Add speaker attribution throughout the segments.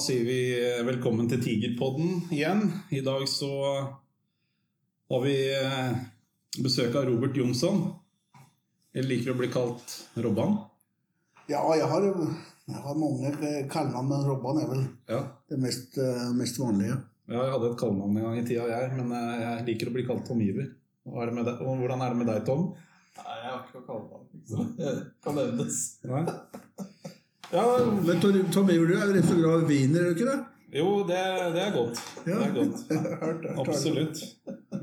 Speaker 1: Sier vi velkommen til Tigerpodden igjen. I dag så har vi eh, besøk av Robert Jonsson. Jeg liker å bli kalt Robban.
Speaker 2: Ja, jeg har, jeg har mange kallenavn, men Robban er vel
Speaker 1: Ja.
Speaker 2: det mest, eh, mest vanlige.
Speaker 1: Ja, jeg hadde et kallenavn en gang i tida, jeg, men eh, jeg liker å bli kalt Tom Iver. Hva er det med deg? Og hvordan er det med deg, Tom?
Speaker 3: Nei, jeg har ikke noe kallenavn. Det kan nevnes.
Speaker 1: Nei? Ja,
Speaker 2: Men Tom Tom Iver, du er rett og i wiener, er du ikke det?
Speaker 1: jo, det, det er godt. Det er godt.
Speaker 2: Hørt, hørt.
Speaker 1: Absolutt.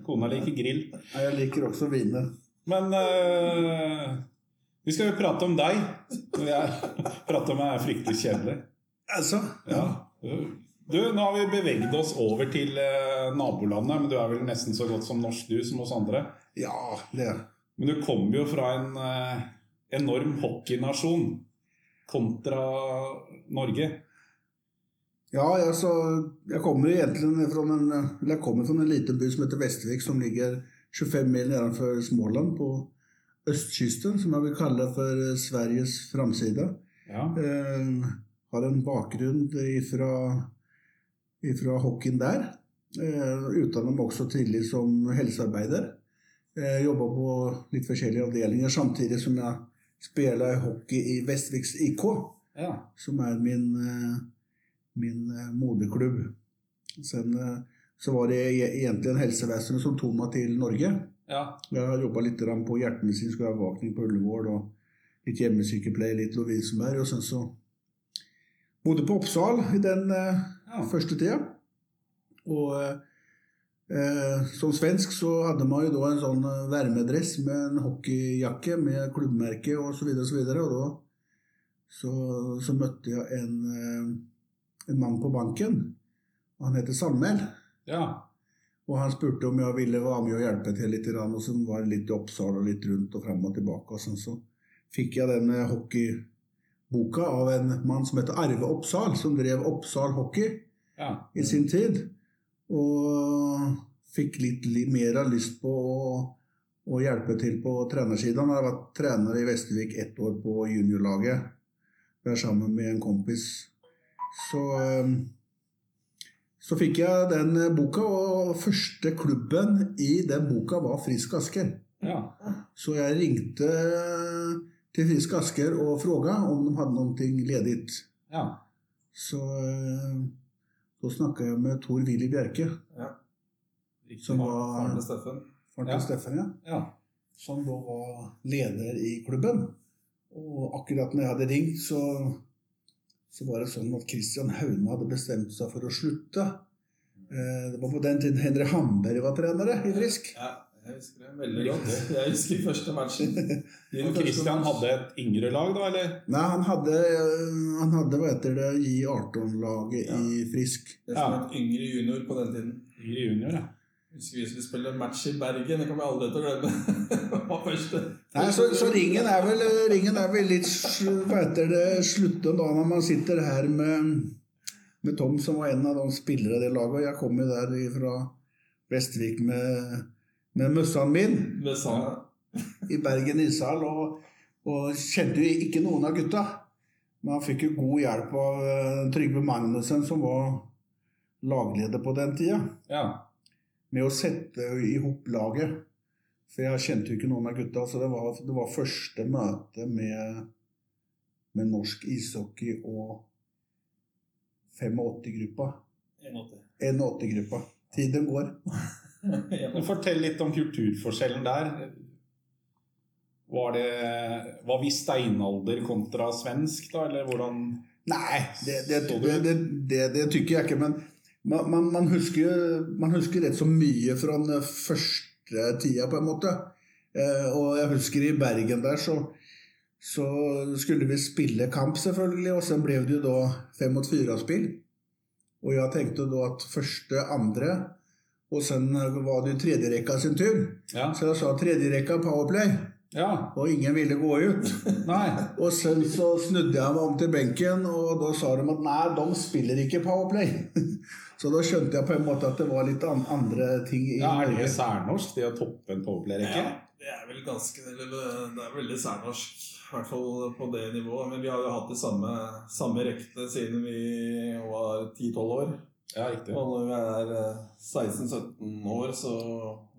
Speaker 1: Kona liker grill.
Speaker 2: Ja, Jeg liker også wiener.
Speaker 1: Men uh, vi skal jo prate om deg. Prate om meg er fryktelig kjedelig.
Speaker 2: Altså,
Speaker 1: Ja. Du, nå har vi beveget oss over til uh, nabolandet, men du er vel nesten så godt som norsk du som oss andre.
Speaker 2: ja, det
Speaker 1: Men du kommer jo fra en uh, enorm hockeynasjon kontra Norge.
Speaker 2: Ja, altså, jeg kommer egentlig fra en, jeg kommer fra en liten by som heter Vestvik, som ligger 25 mil nedenfor Småland på østkysten, som jeg vil kalle for Sveriges framside.
Speaker 1: Ja.
Speaker 2: Eh, har en bakgrunn ifra, ifra hockeyen der. Eh, Utdanna meg også tidlig som helsearbeider. Eh, Jobba på litt forskjellige avdelinger samtidig som jeg spiller hockey i Vestviks IK,
Speaker 1: ja.
Speaker 2: som er min, eh, min eh, moderklubb. Sen, eh, så var det e- egentlig en helsevesenet som tok meg til Norge.
Speaker 1: ja.
Speaker 2: Jeg har jobba litt på hjertemedisinsk overvåkning på Ullevål og litt hjemmesykepleie, litt Lovisenberg. Og sen så bodde på Oppsal i den
Speaker 1: Ja.
Speaker 2: første tida. Og som svensk så hadde man jo da en sånn eh, vermedress med en hockeyjakke med klubbmerke og så videre og så. Og da så, så møtte jeg en, eh, en mann på banken. Han heter Sandmæl.
Speaker 1: ja.
Speaker 2: Og han spurte om jeg ville være med og hjelpe til litt, og så var det litt i Oppsal og litt rundt og frem og tilbake. Og sånn, så fikk jeg denne hockeyboka av en mann som heter Arve Oppsal, som drev Oppsal Hockey
Speaker 1: ja.
Speaker 2: i sin tid. Og fikk litt, mer av lyst på å, å hjelpe til på trenersiden. Jeg har vært trener i Vestervik ett år på juniorlaget, Jeg er sammen med en kompis. Så eh, så fikk jeg den boka, og første klubben i den boka var Frisk Asker.
Speaker 1: ja.
Speaker 2: Så jeg ringte til Frisk Asker og fråga om de hadde noe ledig.
Speaker 1: ja.
Speaker 2: Så eh, så snakka jeg med Tor Willy Bjerke,
Speaker 1: Riktig.
Speaker 2: som var
Speaker 3: Faren til Steffen.
Speaker 2: faren
Speaker 1: Ja.
Speaker 2: Steffen, ja.
Speaker 1: Ja.
Speaker 2: Som da var leder i klubben. Og akkurat når jeg hadde ringt, så, så var det sånn at Christian Haune hadde bestemt seg for å slutte. Eh, Det var på den tiden Henry Hamberg var trener i Frisk.
Speaker 3: Ja, jeg husker det veldig godt. Jeg husker første matchen.
Speaker 1: Og Christian hadde et yngre lag, da, eller?
Speaker 2: Nei, han hadde, han hadde hva heter det, i 18-laget
Speaker 3: Ja.
Speaker 2: i Frisk.
Speaker 3: Det som het yngre junior på den tiden.
Speaker 1: Yngre junior, ja.
Speaker 3: Husker vi skulle spille match i Bergen. Det kommer jeg aldri til å glemme. Første.
Speaker 2: Nei, så, så ringen, er vel, ringen er vel litt hva heter det, slutten da når man sitter her med, med Tom, som var en av de spillere i det laget. Og jeg kom jo der fra Vestvik med, med møssene min
Speaker 3: Med
Speaker 2: i Bergen ishall, og, og kjente jo ikke noen av gutta. Men han fikk jo god hjelp av eh, Trygve Magnussen, som var lagleder på den tida,
Speaker 1: ja.
Speaker 2: med å sette i hop laget. For jeg kjente jo ikke noen av gutta, så det var, det var første møte med, med norsk ishockey og 85-gruppa.
Speaker 3: 81.
Speaker 2: 81-gruppa. Tiden går.
Speaker 1: Fortell litt om kulturforskjellen der. Var det Var vi steinalder kontra svensk, da, eller hvordan
Speaker 2: Nei, det, det, det, det, det, det tykker jeg ikke. Men man, man, man, husker, man husker rett så mye fra den første tida, på en måte. Eh, og jeg husker i Bergen der, så, så skulle vi spille kamp, selvfølgelig. Og så ble det jo da fem mot fire-spill. Og jeg tenkte da at første, andre Og så var det tredjerekka sin tur.
Speaker 1: Ja.
Speaker 2: Så jeg sa tredjerekka Powerplay.
Speaker 1: ja.
Speaker 2: Og ingen ville gå ut.
Speaker 1: Nei.
Speaker 2: Og sen så snudde jeg meg om til benken, og da sa de at nei, de spiller ikke Powerplay. Så da skjønte jeg på en måte at det var litt an andre ting i
Speaker 1: Ja, er det særnorsk, det å toppe en powerplay-rekke?
Speaker 3: Ja, det er vel ganske Det er veldig særnorsk, i hvert fall på det nivået. Men vi har jo hatt det samme, samme rektene siden vi var 10-12 år.
Speaker 1: Ja, riktig.
Speaker 3: Og når vi er eh, 16-17 år, så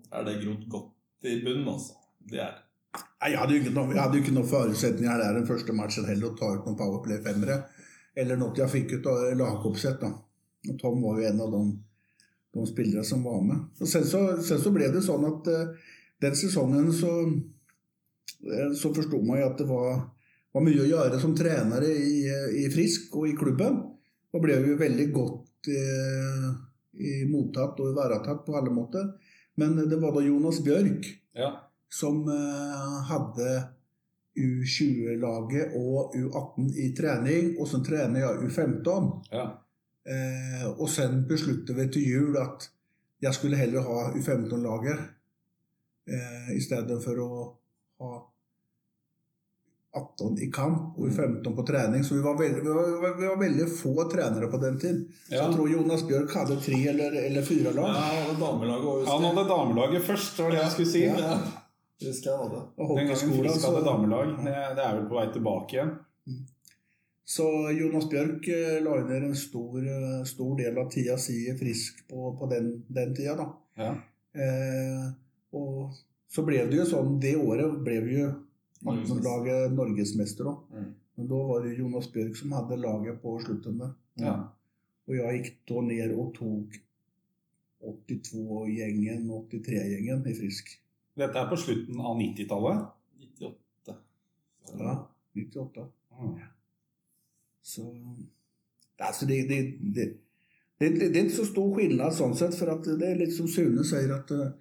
Speaker 3: er det grodd godt i bunnen, altså. Det er det.
Speaker 2: Jeg hadde jo ikke noe, jeg hadde jo ikke noen forutsetninger der den første matchen heller å ta ut noen Powerplay-femmere. Eller noe jeg fikk ut av lagoppsett. da. Og Tom var jo en av de, de spillere som var med. Og selv så, selv så ble det sånn at uh, den sesongen så, uh, så forsto man jo at det var, var mye å gjøre som trenere i, i Frisk og i klubben. Og ble jo veldig godt eh, i mottatt og ivaretatt på alle måter. Men det var da Jonas Bjørk
Speaker 1: Ja.
Speaker 2: som eh, hadde U20-laget og U18 i trening, og så trener jeg U15.
Speaker 1: ja.
Speaker 2: Eh, og sen besluttet vi til jul at jeg skulle heller ha U15-laget eh, i stedet for å ha 18 i kamp og U15 på trening. Så vi var veldig, vi var, vi var veldig få trenere på den tiden. Så
Speaker 1: Ja.
Speaker 2: jeg tror Jonas Bjørk hadde tre eller, eller fire lag.
Speaker 3: Ja, og damelaget også.
Speaker 1: Han hadde damelaget først, det var det jeg skulle si.
Speaker 3: Ja, ja. jeg hadde.
Speaker 2: Og
Speaker 1: Den gangen Frisk hadde damelag. Det, det er vel på vei tilbake igjen.
Speaker 2: Så Jonas Bjørk eh, la ned en stor, eh, stor del av tida si Frisk på, på den, den tida, da.
Speaker 1: Ja.
Speaker 2: Eh, og så ble det jo sånn Det året ble vi jo 18-laget norgesmester, da.
Speaker 1: Mm.
Speaker 2: Men da var det Jonas Bjørk som hadde laget på slutten der.
Speaker 1: Ja.
Speaker 2: Og jeg gikk da ned og tok 82-gjengen, 83-gjengen i Frisk.
Speaker 1: Dette er på slutten av 90-tallet.
Speaker 3: 98.
Speaker 2: Ja, 98.
Speaker 1: Mm.
Speaker 2: Så altså det, det, det, det, det er ikke så stor skillnad sånn sett, for at det er litt som Sune sier at uh,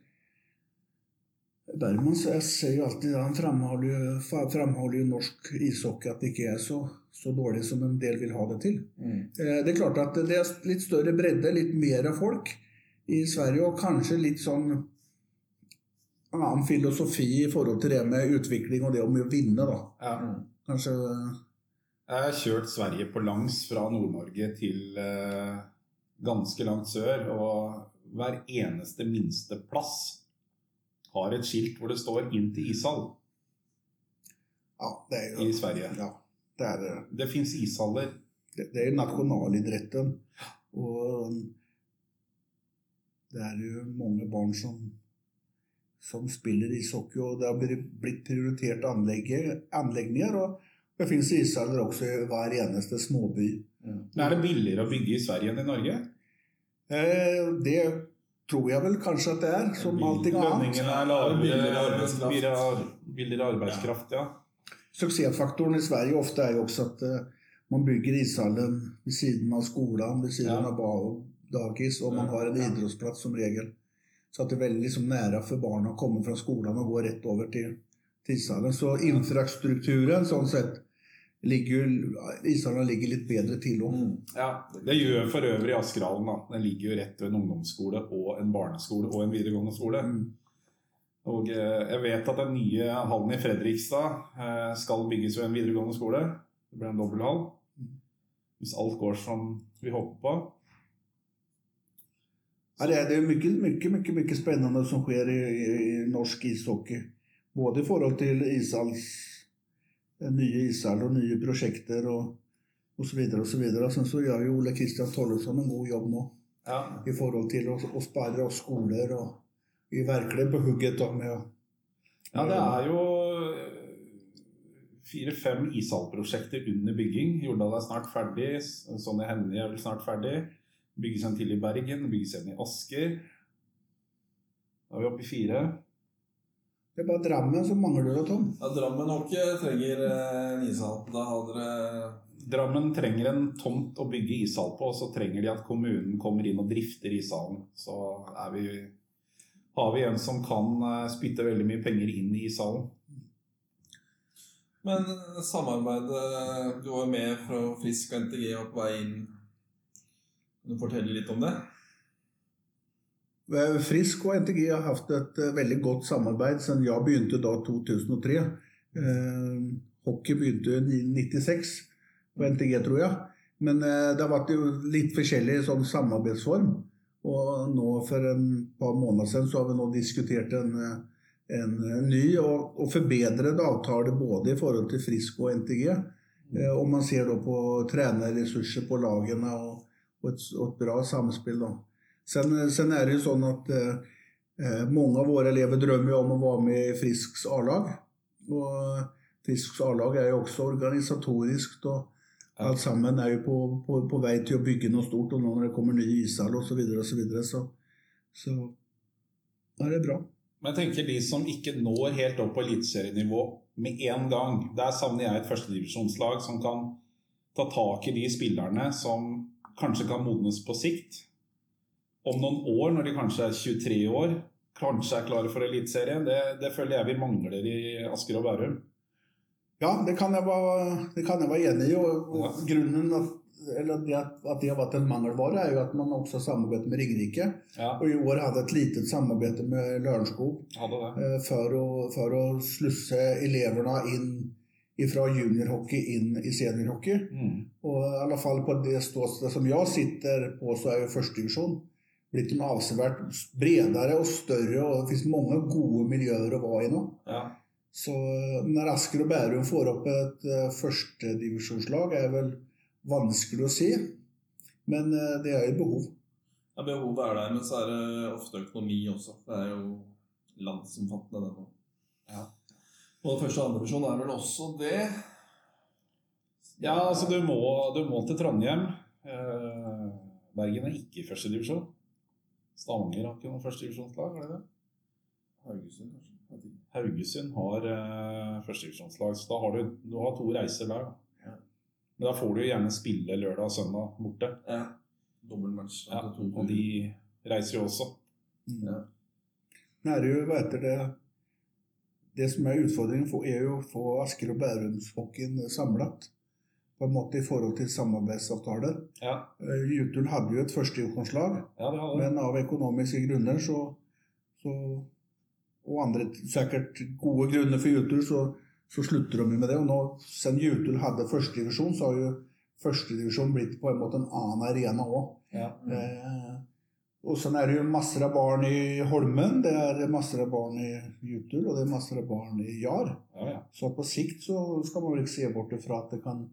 Speaker 2: Bergman så jeg ser jo alltid han framholder jo, framholder jo norsk ishockey at det ikke er så, så dårlig som en del vil ha det til.
Speaker 3: Mm.
Speaker 2: Eh, Det er klart at det er litt større bredde, litt mer av folk i Sverige, og kanskje litt sånn annen filosofi i forhold til det med utvikling og det om å vinne, da.
Speaker 1: Ja.
Speaker 3: Mm.
Speaker 2: Kanskje
Speaker 1: Jeg har kjørt Sverige på langs fra Nord-Norge til eh, ganske langt sør, og hver eneste minste plass har et skilt hvor det står 'inn til ishall'
Speaker 2: Ja, det er
Speaker 1: i Sverige.
Speaker 2: Ja, det er det.
Speaker 1: Det fins ishaller.
Speaker 2: Det, det er nasjonalidretten. Og det er jo mange barn som, som spiller ishockey, og det har blitt- prioritert anlegge- anlegninger. Og det finnes ishaller også i hver eneste småby.
Speaker 1: Men er det billigere å bygge i Sverige enn i Norge?
Speaker 2: Eh, det tror jeg vel kanskje at det er, som alltid annet.
Speaker 1: Lønningene er
Speaker 3: billigere
Speaker 1: lavere,
Speaker 3: arbeidskraft.
Speaker 1: billigere, arbeidskraft, ja.
Speaker 2: Suksessfaktoren i Sverige ofte er jo også at eh, man bygger ishallen ved siden av skolen, ved siden
Speaker 1: Ja.
Speaker 2: av dagis, og man har en idrettsplass som regel. Så at det er veldig liksom nære for barna å komme fra skolen og gå rett over til, til ishallen. Så infrastrukturen sånn sett ligger ligger litt bedre til òg.
Speaker 3: Mm.
Speaker 1: ja. Det gjør for øvrig Askerhallen. Den ligger jo rett ved en ungdomsskole og en barneskole og en videregående skole.
Speaker 2: Mm.
Speaker 1: Og eh, jeg vet at den nye hallen i Fredrikstad eh, skal bygges ved en videregående skole. Det blir en dobbelthall. Hvis alt går som vi håper på.
Speaker 2: Ja, det, er, det er mye, mye, mye, mye spennende som skjer i, i, i norsk ishockey. Både i forhold til ishalls, nye ishall og nye prosjekter og osv. osv. og så gjør jo Ole Kristian Tollesson en god jobb nå
Speaker 1: Ja.
Speaker 2: i forhold til å, å spare oss skoler. og Vi er virkelig på hugget da med å
Speaker 1: Ja, det er jo fire-fem ishallprosjekter under bygging. Jordal er snart ferdig. Sonny Hennie er vel snart ferdig. Bygges en til i Bergen, bygges en i Asker. Da er vi oppe i fire.
Speaker 2: Det er bare Drammen som mangler det, Tom.
Speaker 3: Ja, Drammen hockey trenger eh, ishall. Da har dere
Speaker 1: Drammen trenger en tomt å bygge ishall på, og så trenger de at kommunen kommer inn og drifter ishallen. Så er vi, har vi en som kan eh, spytte veldig mye penger inn i ishallen.
Speaker 3: Men samarbeidet Du var med fra Frisk og NTG og på vei inn. Kan du fortelle litt om det?
Speaker 2: Eh, Frisk og NTG har hatt et eh, veldig godt samarbeid siden jeg begynte da 2003. Eh, hockey begynte i 96 på NTG, tror jeg. Men det har vært litt forskjellig sånn samarbeidsform. Og nå for en par måneder siden så har vi nå diskutert en, en ny og, og forbedret avtale både i forhold til Frisk og NTG. Og man ser da på trenerressurser på lagene og, og, et, og et bra samspill. Då. Sen, sen är det ju sånn at eh, mange av våre elever drømmer om å være med i Frisks A-lag. Og Frisks A-lag er jo også organisatorisk.
Speaker 1: og
Speaker 2: Alt sammen er jo på, på, på vei til å bygge noe stort Og nå når det kommer ny ishall osv., så videre, og så videre, Så, så er det bra.
Speaker 1: Men jeg tenker de som ikke når helt opp på eliteserienivå med en gang. Der savner jeg et førstedivisjonslag som kan ta tak i de spillerne som kanskje kan modnes på sikt. Om noen år, når de kanskje er 23 år, kanskje er klare for Eliteserien. Det, det føler jeg vi mangler i Asker og Bærum.
Speaker 2: Ja, det kan jeg være, det kan jag vara enig i. og
Speaker 1: Ja.
Speaker 2: Grunnen at, att, att det har vært en mangelvare, er jo at man også har samarbeidet med Ringerike.
Speaker 1: Ja,
Speaker 2: Og i år hadde et litet samarbeid med
Speaker 1: Lørenskog
Speaker 2: eh, for, att, å slusse elevene inn fra juniorhockey inn i seniorhockey.
Speaker 1: Mm.
Speaker 2: Og i alle fall på det ståstedet som jeg sitter på så är ju första en avsevärt bredare og större och det fins mange gode miljøer å være i nå.
Speaker 1: Ja.
Speaker 2: Så når när Asker og Bærum får opp et uh, førstedivisjonslag, er vel väl vanskelig å si. Men uh, det er jo behov.
Speaker 3: Ja, Behovet er der, men så er det ofte økonomi også. Det er jo landsomfattende, det nå.
Speaker 1: Ja.
Speaker 3: Og første og andre divisjon er vel også det.
Speaker 1: Ja, altså du må, du må til Trondheim. Uh, Bergen er ikke i første divisjon. Stavanger har ikke noe førstedivisjonslag, er det det?
Speaker 3: Haugesund, kanskje. Vet.
Speaker 1: Haugesund har uh, førstedivisjonslag, så da har du, du har to reiser der.
Speaker 3: Ja.
Speaker 1: Men da får du jo gjerne spille lørdag og søndag borte.
Speaker 3: Ja. Dobbeltmatch.
Speaker 1: Ja, og de reiser jo også.
Speaker 3: Ja.
Speaker 2: Det är ju, heter det, det som er utfordringen er jo å få Asker och Bärumshockeyn samlat. På en måte i forhold til samarbeidsavtaler.
Speaker 1: Ja,
Speaker 2: Eh, Jutul hadde jo et førstedivisjonslag,
Speaker 1: ja
Speaker 2: men av økonomiske grunner så, så Og andre sikkert gode grunner for Jutul, så, så slutter de med det. Og nå, siden Jutul hadde førstedivisjon, så har jo førstedivisjon blitt på en måte en annen arena òg.
Speaker 1: Ja.
Speaker 2: Eh, er sen är det jo masser av barn i Holmen, det er masser av barn i Jutul og det er masser av barn i Jar.
Speaker 1: Ja, ja.
Speaker 2: Så på sikt så skal man vel ikke se bort fra at det kan,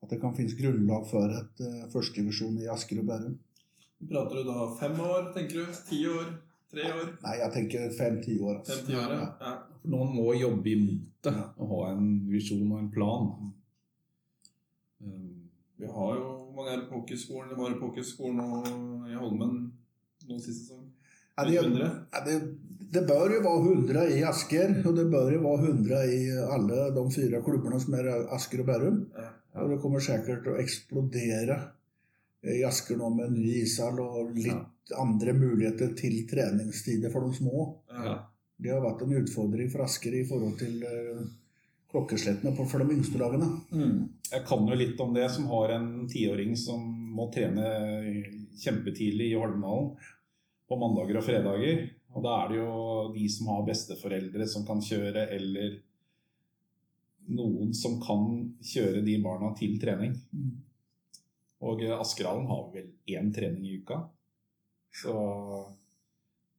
Speaker 2: att det kan finnes grunnlag for et uh, førstedivisjon i Asker og Bærum.
Speaker 3: Prater du da fem år, tenker du? Ti år? Tre år?
Speaker 2: Nei, jeg tenker fem-ti år. Altså.
Speaker 3: Fem-ti år, ja. ja.
Speaker 1: For noen må jobbe imot det og ha en visjon og en plan. Um,
Speaker 3: Vi har jo mange er på hockeyskolen. Det var pokerskolen og i Holmen noen siste sesong.
Speaker 2: Ja, det,
Speaker 3: 100.
Speaker 2: ja, det, det bør jo være 100 i Asker og det bør jo være 100 i alle de fire klubbene som er Asker og Bærum.
Speaker 3: Ja.
Speaker 2: Og det kommer sikkert til å eksplodere i Asker nå med ny ishall og litt andre muligheter til treningstider for de små.
Speaker 3: Ja.
Speaker 2: Det har vært en utfordring for Asker i forhold til eh, klokkeslettene for de yngste lagene.
Speaker 3: Mm.
Speaker 1: Jeg kan jo litt om det, som har en tiåring som må trene kjempetidlig i Holmdalen på mandager og fredager. Og da er det jo de som har besteforeldre som kan kjøre, eller noen som kan kjøre de barna til trening. Og Askerhallen har vel én trening i uka. Så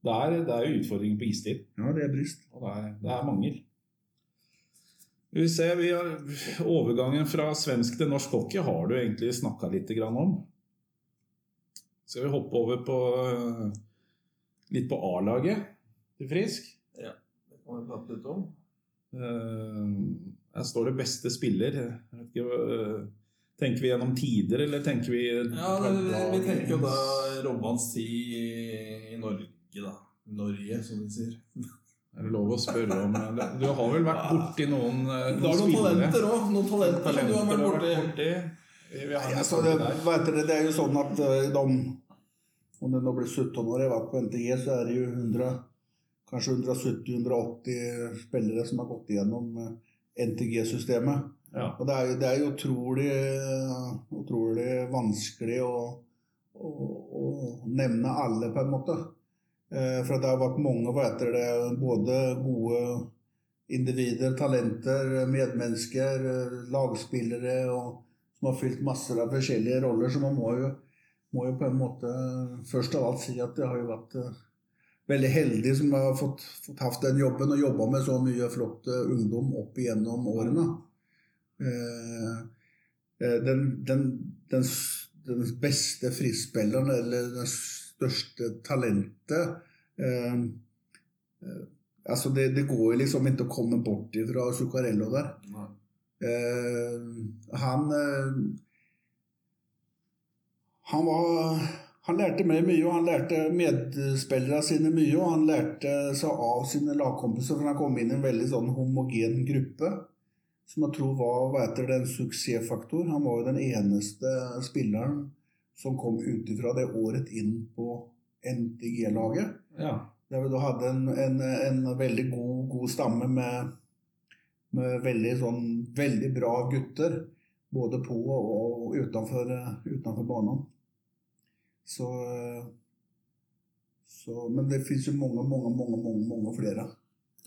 Speaker 1: det er, det er utfordringer på istid.
Speaker 2: Ja, det er brist.
Speaker 1: Og det er, det er mangel. Vi ser, vi har, Overgangen fra svensk til norsk hockey har du egentlig snakka litt grann om. Skal vi hoppe over på eh, litt på A-laget til Frisk?
Speaker 3: Ja, Det kan vi prate litt om.
Speaker 1: Uh, Her står det 'beste spiller'. Jeg ikke, uh, tenker vi gjennom tider, eller tenker vi
Speaker 3: Ja, det, vi tenker jo da Robbans tid i, i Norge, da. Norge, som de sier.
Speaker 1: Er det lov å spørre om Du har vel vært borti noen, eh,
Speaker 3: Du har noen talenter òg. Noen talenter talenter du har vært borti.
Speaker 1: borti.
Speaker 2: Altså, det, heter det, det er jo sånn at de Om det nå blir 17 år jeg var på NTG, så er det jo 100, kanskje 170-180 spillere som har gått igjennom eh, NTG-systemet.
Speaker 1: Ja.
Speaker 2: Og det er, det er jo utrolig, utrolig vanskelig å, å, å nevne alle, på en måte. Eh, For det har vært mange hva heter det, både gode individer, talenter, medmennesker, eh, lagspillere og, som har fylt masser av forskjellige roller. Så man må jo, må jo på en måte først av alt si at jeg har jo vært eh, veldig heldig som har fått, fått hatt den jobben og jobba med så mye flott eh, ungdom opp igjennom årene. Eh, den, den, den, den beste frispilleren eller det største talentet. Altså det, det, går jo liksom ikke å komme bort fra Zuccarello der. Eh, han Han var han lærte meg mye, og han lærte medspillerne sine mye. Og han lærte seg av sine lagkompiser, for han kom inn i en veldig sånn homogen gruppe. Som jeg tror var hva heter det, en suksessfaktor. Han var jo den eneste spilleren som kom ut ifra det året inn på NTG-laget.
Speaker 1: Ja.
Speaker 2: Der vi da hadde en, en, en veldig god, god stamme med, med veldig, sånn, veldig bra gutter. Både på og utenfor, utenfor banen. Så, så, men det fins jo mange, mange, mange, mange, mange flere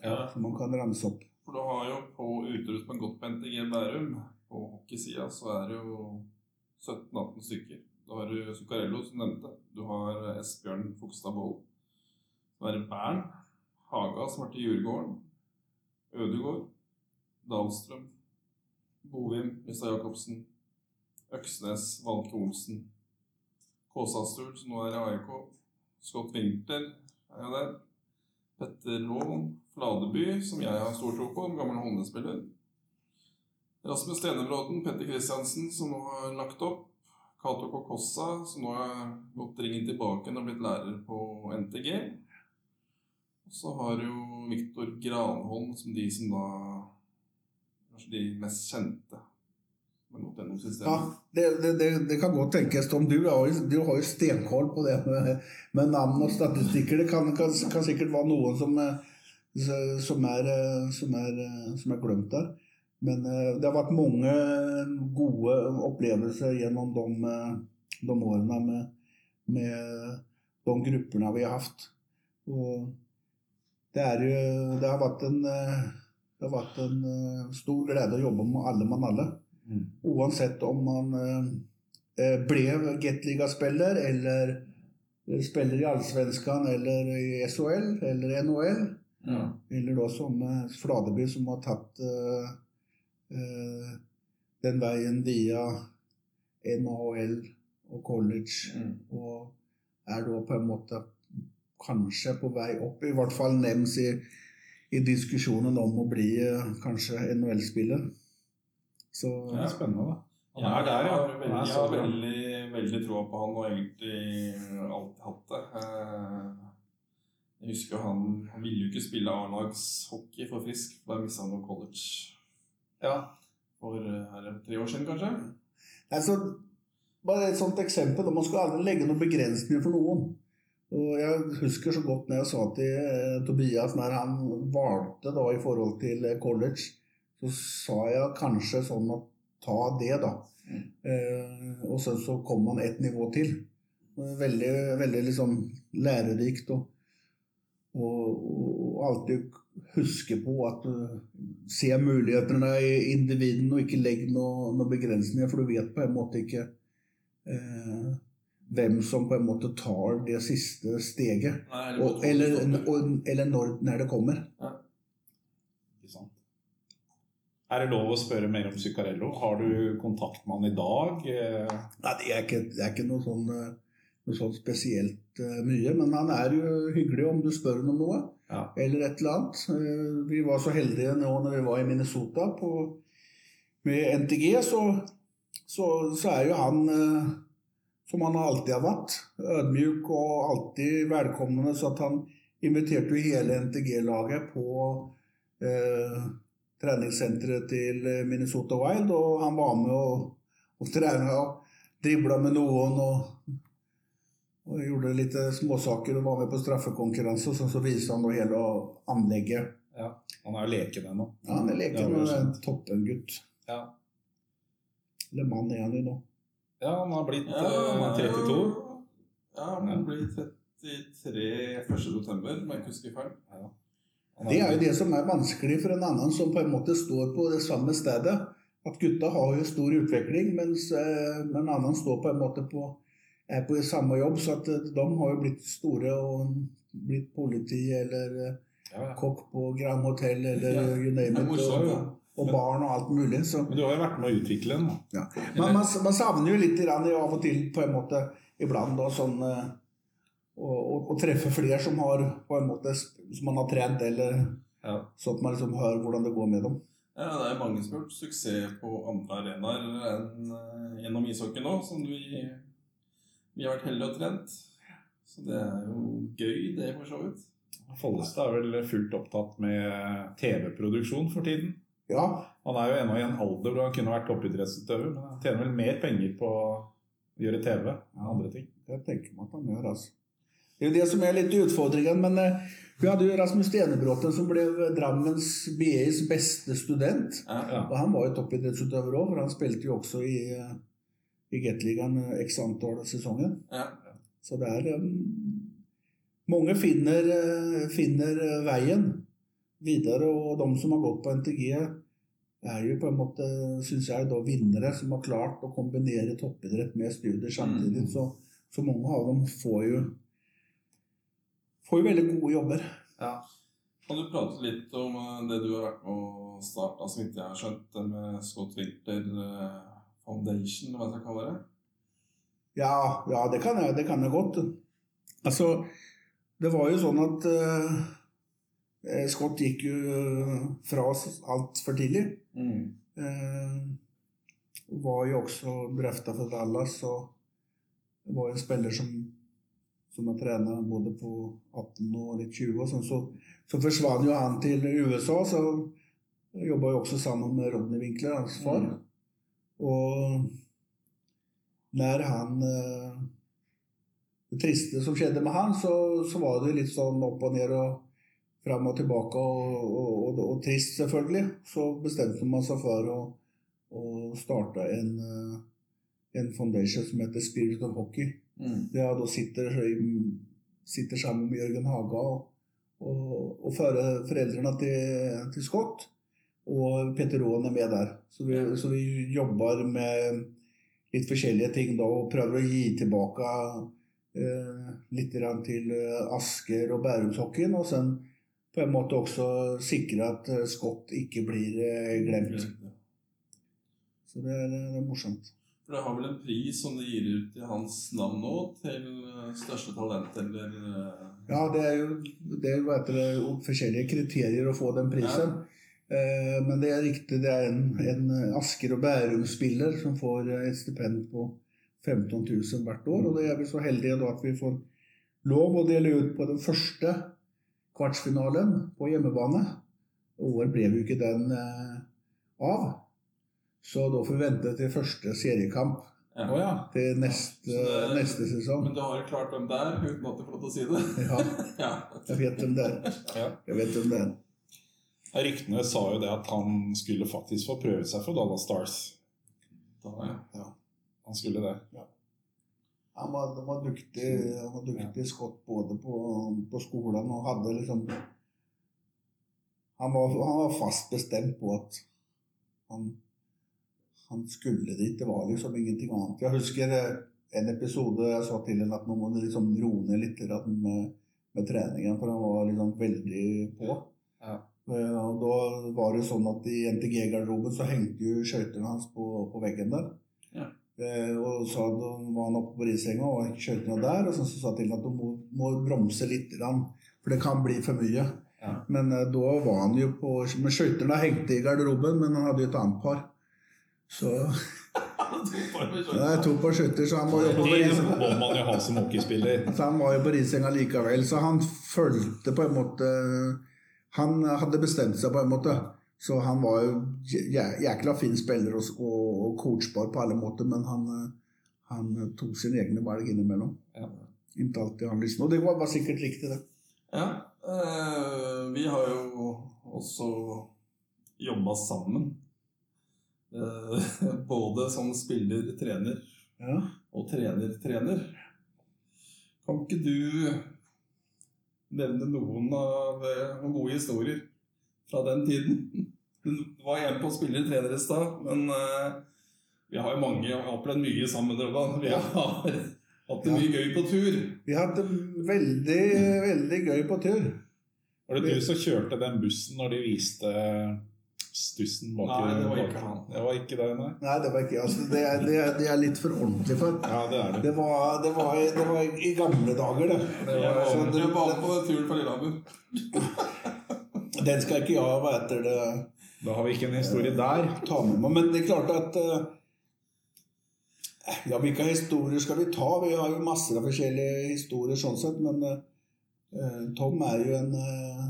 Speaker 1: ja.
Speaker 2: som man kan ramse opp.
Speaker 3: For du har jo på uterus på en godt på NTG Bærum, på hockeysida, så er det jo 17-18 stykker. Da har du Zuccarello, som nevnte. Du har Esbjørn Fogstad Wold. Så er det Bern. Haga, som har vært i Djurgården. Ødegård. Dahlstrøm. Bovim. Lisa Jacobsen. Øksnes. Valke Olsen. Kåsastul, som nå er i AIK. Scott Winter er jo der. Petter Laaen. Fladeby, som jeg har stor tro på, en gammel håndballspiller. Rasmus Stenebråten, Petter Kristiansen, som nå har lagt opp. Cato Kokossa, som nå har gått ringen tilbake og blitt lærer på NTG. Og så har jo Viktor Granholm som de som da Kanskje de mest kjente
Speaker 2: ja, det, det, det, kan godt tenkes. Tom, du, har jo, du har jo stenkoll på det med, med, navn og statistikker. Det kan, kan, kan sikkert være noen som, som, er, som, er, som er glemt der. Men eh, det har vært mange gode opplevelser gjennom de, de årene med, med, de gruppene vi har hatt. Og det, er jo, det har vært en, det har vært en stor glede å jobbe med alle mann alle. Mm. Uansett om man eh, eh ble Gateliga-spiller eller spiller i Allsvenskan eller i SHL eller NHL. Ja. Eller da som Fladeby som har tatt eh, eh, den veien via NHL og college. Mm. Og er da på en måte kanskje på vei opp. I hvert fall nevnes i, i diskusjonen om å bli eh, kanskje NHL-spiller.
Speaker 1: Så det er spennende, da. Han er der, ja. Jeg har, jeg har veldig, veldig troa på han og egentlig alltid hatt det. Eh, jeg husker han, han ville jo ikke spille A-lagshockey for Frisk. Da mista han jo college. Ja. For eh, er tre år siden, kanskje?
Speaker 2: Altså, bare et sånt eksempel. Man skal aldri legge noen begrensninger for noen. Og Jeg husker så godt når jeg sa til eh, Tobias når han valgte da i forhold til college så sa jeg kanskje sånn at ta det, da. Mm. Eh, og så, så kom man et nivå til. Veldig, veldig liksom lærerikt. Og, og, og, alltid huske på at uh, se mulighetene i individene, og ikke legg noen noe begrensninger, for du vet på en måte ikke eh, hvem som på en måte tar det siste steget. Nei, og, eller, eller, når, når det kommer. Ja.
Speaker 1: Er det lov å spørre mer om Zuccarello? Har du kontakt med han i dag?
Speaker 2: Nei, det er ikke, det er ikke noe, sånn, noe sånn spesielt uh, mye. Men han er jo hyggelig om du spør ham om noe. Ja. Eller et eller annet. Uh, vi var så heldige nå når vi var i Minnesota på, med NTG, så, så, så, er jo han som han alltid har vært. Ødmjuk og alltid velkomnende. Så at han inviterte jo hele NTG-laget på treningssenteret til eh, Minnesota Wild, og han var med og, og trena og dribla med noen. og, og gjorde litt småsaker og var med på straffekonkurranse. Og så viste han hele anlegget.
Speaker 1: Ja, Han er jo leken ennå.
Speaker 2: Ja, han er leken og en toppengutt. Ja. Eller mann er han jo nå.
Speaker 1: Ja, han har blitt ja, han er 32.
Speaker 3: Ja, han blir 33 1.12., om jeg ikke husker feil. Ja.
Speaker 2: Det er jo det som er vanskelig for en annen som på en måte står på det samme stedet. At gutta har jo stor utvikling, mens eh, en annen står på en måte på, er på samme jobb. Så at eh, de har jo blitt store og blitt politi eller eh, ja, kokk på Grand Hotel eller ja. you name it.
Speaker 3: Morsomt,
Speaker 2: og barn og alt mulig. Så
Speaker 1: Men du har jo vært med å utvikle den.
Speaker 2: ja. man, man, man savner jo litt av og til på en måte iblant da, sånn å, å, å treffe flere som har på en måte som man har trent, eller
Speaker 1: Ja.
Speaker 2: så at man liksom hører hvordan det går med dem.
Speaker 3: Ja, det er mange som har gjort suksess på andre arenaer enn eh, gjennom ishockey nå, som vi, vi har vært heldige og trent. Så det er jo gøy, det, for så vidt.
Speaker 1: Follestad er vel fullt opptatt med TV-produksjon for tiden.
Speaker 2: Ja,
Speaker 1: Han er jo ennå i en alder hvor han kunne vært toppidrettsutøver, men han tjener vel mer penger på å gjøre TV enn andre ting.
Speaker 2: det tenker man at han gjør, altså. Det er jo det som er litt utfordringen, men eh, vi hadde jo Rasmus Stenebråten som ble Drammens BIs beste student.
Speaker 3: Ja.
Speaker 1: Ja.
Speaker 2: Og han var jo toppidrettsutøver òg, for han spilte jo også i, eh, i Gateligaen eh, x antall sesonger.
Speaker 3: Ja.
Speaker 2: Så det er Mange finner, eh, finner eh, veien videre, og de som har gått på NTG, er jo på en måte, syns jeg, da vinnere som har klart å kombinere toppidrett med studier samtidig.
Speaker 3: Mm.
Speaker 2: Så, så mange av dem får jo, får jo veldig gode jobber.
Speaker 3: Kan du prate litt om eh, det du har vært med å starte, som ikke jeg har skjønt, med Scott Winkler eh, Foundation, hva jeg skal kalle det?
Speaker 2: Ja, ja det, kan jeg, det kan jeg godt. Altså, det var jo sånn at eh, Scott gikk jo fra oss altfor tidlig.
Speaker 3: Mm.
Speaker 2: Uh, var jo også drøfta for Dallas, og var jo en spiller som, som har trena både på 18 og litt 20. Og sånn, så, så forsvant jo han til USA, så jobba jo også sammen med Rodney Winkler, hans far.
Speaker 3: Mm.
Speaker 2: Og når han eh, Det triste som skjedde med han, så, så var det litt sånn opp og ned og fram og tilbake og, og, og, og trist, selvfølgelig. Så bestemte man seg for å, å starte en, eh, en foundation som heter Spirit of Hockey.
Speaker 3: Mm.
Speaker 2: Ja, da sitter, sitter sammen med Jørgen Haga og, og, og fører foreldrene til, til Scott. Og Petter Aaen er med der. Så vi, så vi jobber med litt forskjellige ting da, og prøver å gi tilbake eh, litt til Asker og Bærumshockeyen. Og sen på en måte også sikre at eh, Scott ikke blir eh, glemt. Så det er, det er morsomt.
Speaker 3: For det har vel en pris som de gir ut i hans navn nå, til eh, største talent, eller eh,
Speaker 2: Ja, det er jo, det er, jo det, forskjellige kriterier å få den prisen. Ja. men det er riktig, det er en, en Asker og Bærum-spiller som får eh, et stipend på 15 000 hvert år. Og det er vi så heldige da at vi får lov å dele ut på den første kvartsfinalen på hjemmebane. Og år ble jo ikke den eh, av. Så da får vi vente til første seriekamp
Speaker 3: ja.
Speaker 1: Oh, ja.
Speaker 2: til neste,
Speaker 3: ja. det-
Speaker 2: neste sesong.
Speaker 3: Men du har klart hvem det er, uten at du får lov til å si det.
Speaker 2: Ja,
Speaker 3: Ja.
Speaker 2: jeg vet hvem det er. Jeg vet hvem det er.
Speaker 1: Ryktene sa jo det at han skulle faktisk få prøve seg for Dallas Stars.
Speaker 3: Da, ja.
Speaker 1: Han skulle det.
Speaker 2: Han var, han var duktig, han var dyktig skott både på, på skolen og hadde liksom han var, han var fast bestemt på at han, han skulle dit. Det var liksom ingenting annet. Jeg husker eh, en episode jeg sa til henne at nå må du liksom roe ned litt med, med treningen, for han var liksom veldig på.
Speaker 1: Ja.
Speaker 2: Eh, Og da var det sånn at i NTG-garderoben så hengte jo skøytene hans på, på veggen der.
Speaker 3: Ja.
Speaker 2: Eh, og så var han oppe på risenga og hengte skøytene der. Og så, sa jeg til ham at du må, må bremse litt, for det kan bli for mye.
Speaker 1: Ja.
Speaker 2: Men eh, da var han jo på Men skøytene hengte i garderoben, men han hadde jo et annet par. Så det er to par skøyter, så han må jobbe på
Speaker 1: Det må man jo ha som hockeyspiller.
Speaker 2: Så han var jo på risenga likevel, så han fulgte på en måte Han hadde bestemt seg på en måte. Så han var jo jækla fin spiller og, og, og coachbar på alle måter, men han, eh, han tok sine egne valg innimellom.
Speaker 1: Ja.
Speaker 2: Inntil alltid han visste. Og det var, var sikkert riktig, det.
Speaker 3: Ja, eh, vi har jo også jobba sammen. Eh, både som spiller-trener
Speaker 2: Ja.
Speaker 3: og trener-trener. Kan ikke du nevne noen av eh, noen gode historier fra den tiden? Du var igjen på spiller-trener i stad, men eh, vi har jo mange og opplevd mye sammen. Robban. Vi har hatt det mye gøy på tur.
Speaker 2: Vi har hatt det veldig, veldig gøy på tur.
Speaker 1: Var det du som kjørte den bussen når de viste stussen bak
Speaker 3: Nei, det var ikke han.
Speaker 1: Det var ikke deg, nei.
Speaker 2: Nei, det var ikke altså, det, er- det, er- det er litt for ordentlig for.
Speaker 1: Ja, det er det.
Speaker 2: Det var, det var, det var i gamle dager, det.
Speaker 1: Det
Speaker 3: Jeg
Speaker 1: var,
Speaker 3: var,
Speaker 2: så det-
Speaker 3: jeg var på den turen på Lillehammer.
Speaker 2: Den skal ikke jeg hva heter det,
Speaker 1: da har vi ikke en historie der.
Speaker 2: ta med meg. Men det er klart at eh, Ja, hvilke historier skal vi ta? Vi har jo masser av forskjellige historier sånn sett, men eh, Tom er jo en uh,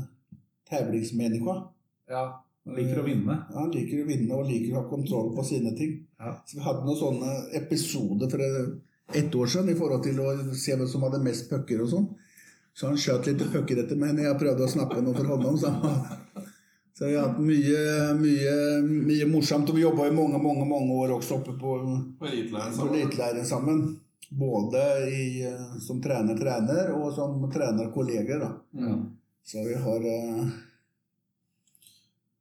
Speaker 2: tävlingsmänniska.
Speaker 1: Ja, liker å vinne.
Speaker 2: Ja, Han liker å vinne og liker å ha kontroll på sine ting.
Speaker 1: Ja.
Speaker 2: Så Vi hadde noen sånne episoder for ett år siden i forhold til å se hvem som hadde mest pucker og sånn. Så han skjøt litt pucker etter meg når jeg prøvde å snappe noe for honom. Så, så vi har hatt mye, mye, mye morsomt. Og vi jobba i mange, mange, mange år også oppe på,
Speaker 3: På eliteleiren sammen.
Speaker 2: sammen. Både i, eh, som trener-trener og som trener-kolleger. da.
Speaker 3: Mm.
Speaker 2: Så vi har eh,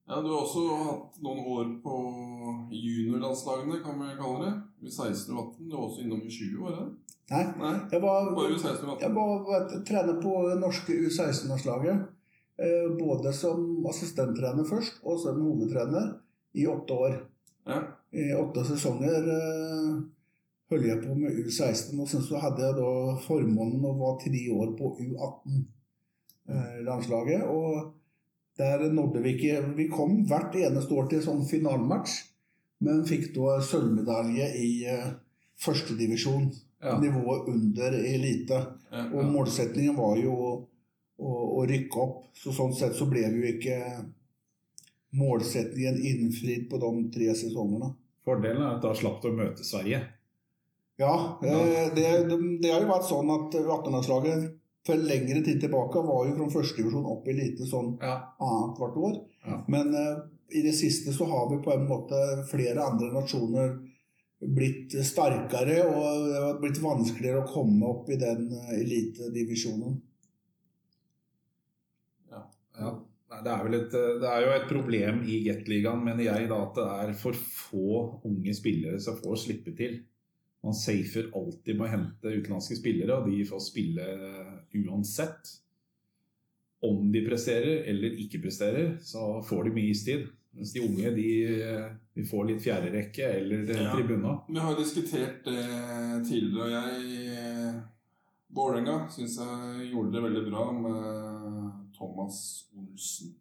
Speaker 3: Ja, du har også hatt noen år på juniorlandslagene, kan vi kalle det. I 16 og 18. Du var også innom i 20 var det?
Speaker 2: Nei,
Speaker 3: Nei,
Speaker 2: jeg var
Speaker 3: bare U16 og 18.
Speaker 2: Jeg var trener på norske U16-landslaget. Eh, både som assistenttrener først, og som hovedtrener i åtte år.
Speaker 3: Ja.
Speaker 2: I åtte sesonger eh, holdt jeg på med U16, og sen så hadde jeg da formånen å være tre år på U18-landslaget. og der nådde vi ikke Vi kom hvert eneste år til sånn finalematch, men fikk da sølvmedalje i uh, førstedivisjon.
Speaker 1: Ja.
Speaker 2: Nivået under elite.
Speaker 3: Ja,
Speaker 2: Og målsettingen var jo å, å, å rykke opp. Så sånn sett så ble vi jo ikke målsetningen innfridd på de tre sesongene.
Speaker 1: Fordelen er at da slapp du å møte Sverige.
Speaker 2: Ja, det, det, det har jo vært sånn at 18-landslaget for lengre tid tilbake var jo fra førstedivisjon opp i lite sånn
Speaker 1: Ja.
Speaker 2: annet hvert år.
Speaker 1: Ja.
Speaker 2: Men uh, i det siste så har vi på en måte flere andre nasjoner blitt sterkere, og det har blitt vanskeligere å komme opp i den eh, elitedivisjonen.
Speaker 1: Ja. Nei, Det er, et, det er jo et problem i Gateligaen, mener jeg, da, at det er for få unge spillere som får slippe til. Man safer alltid med å hente utenlandske spillere, og de får spille uansett. Om de presterer eller ikke presterer, så får de mye istid. Mens de unge de, de får litt fjerderekke eller
Speaker 3: Ja.
Speaker 1: tribuna.
Speaker 3: Vi har diskutert det tidligere, og jeg Vålerenga syns jeg gjorde det veldig bra med Thomas Olsen.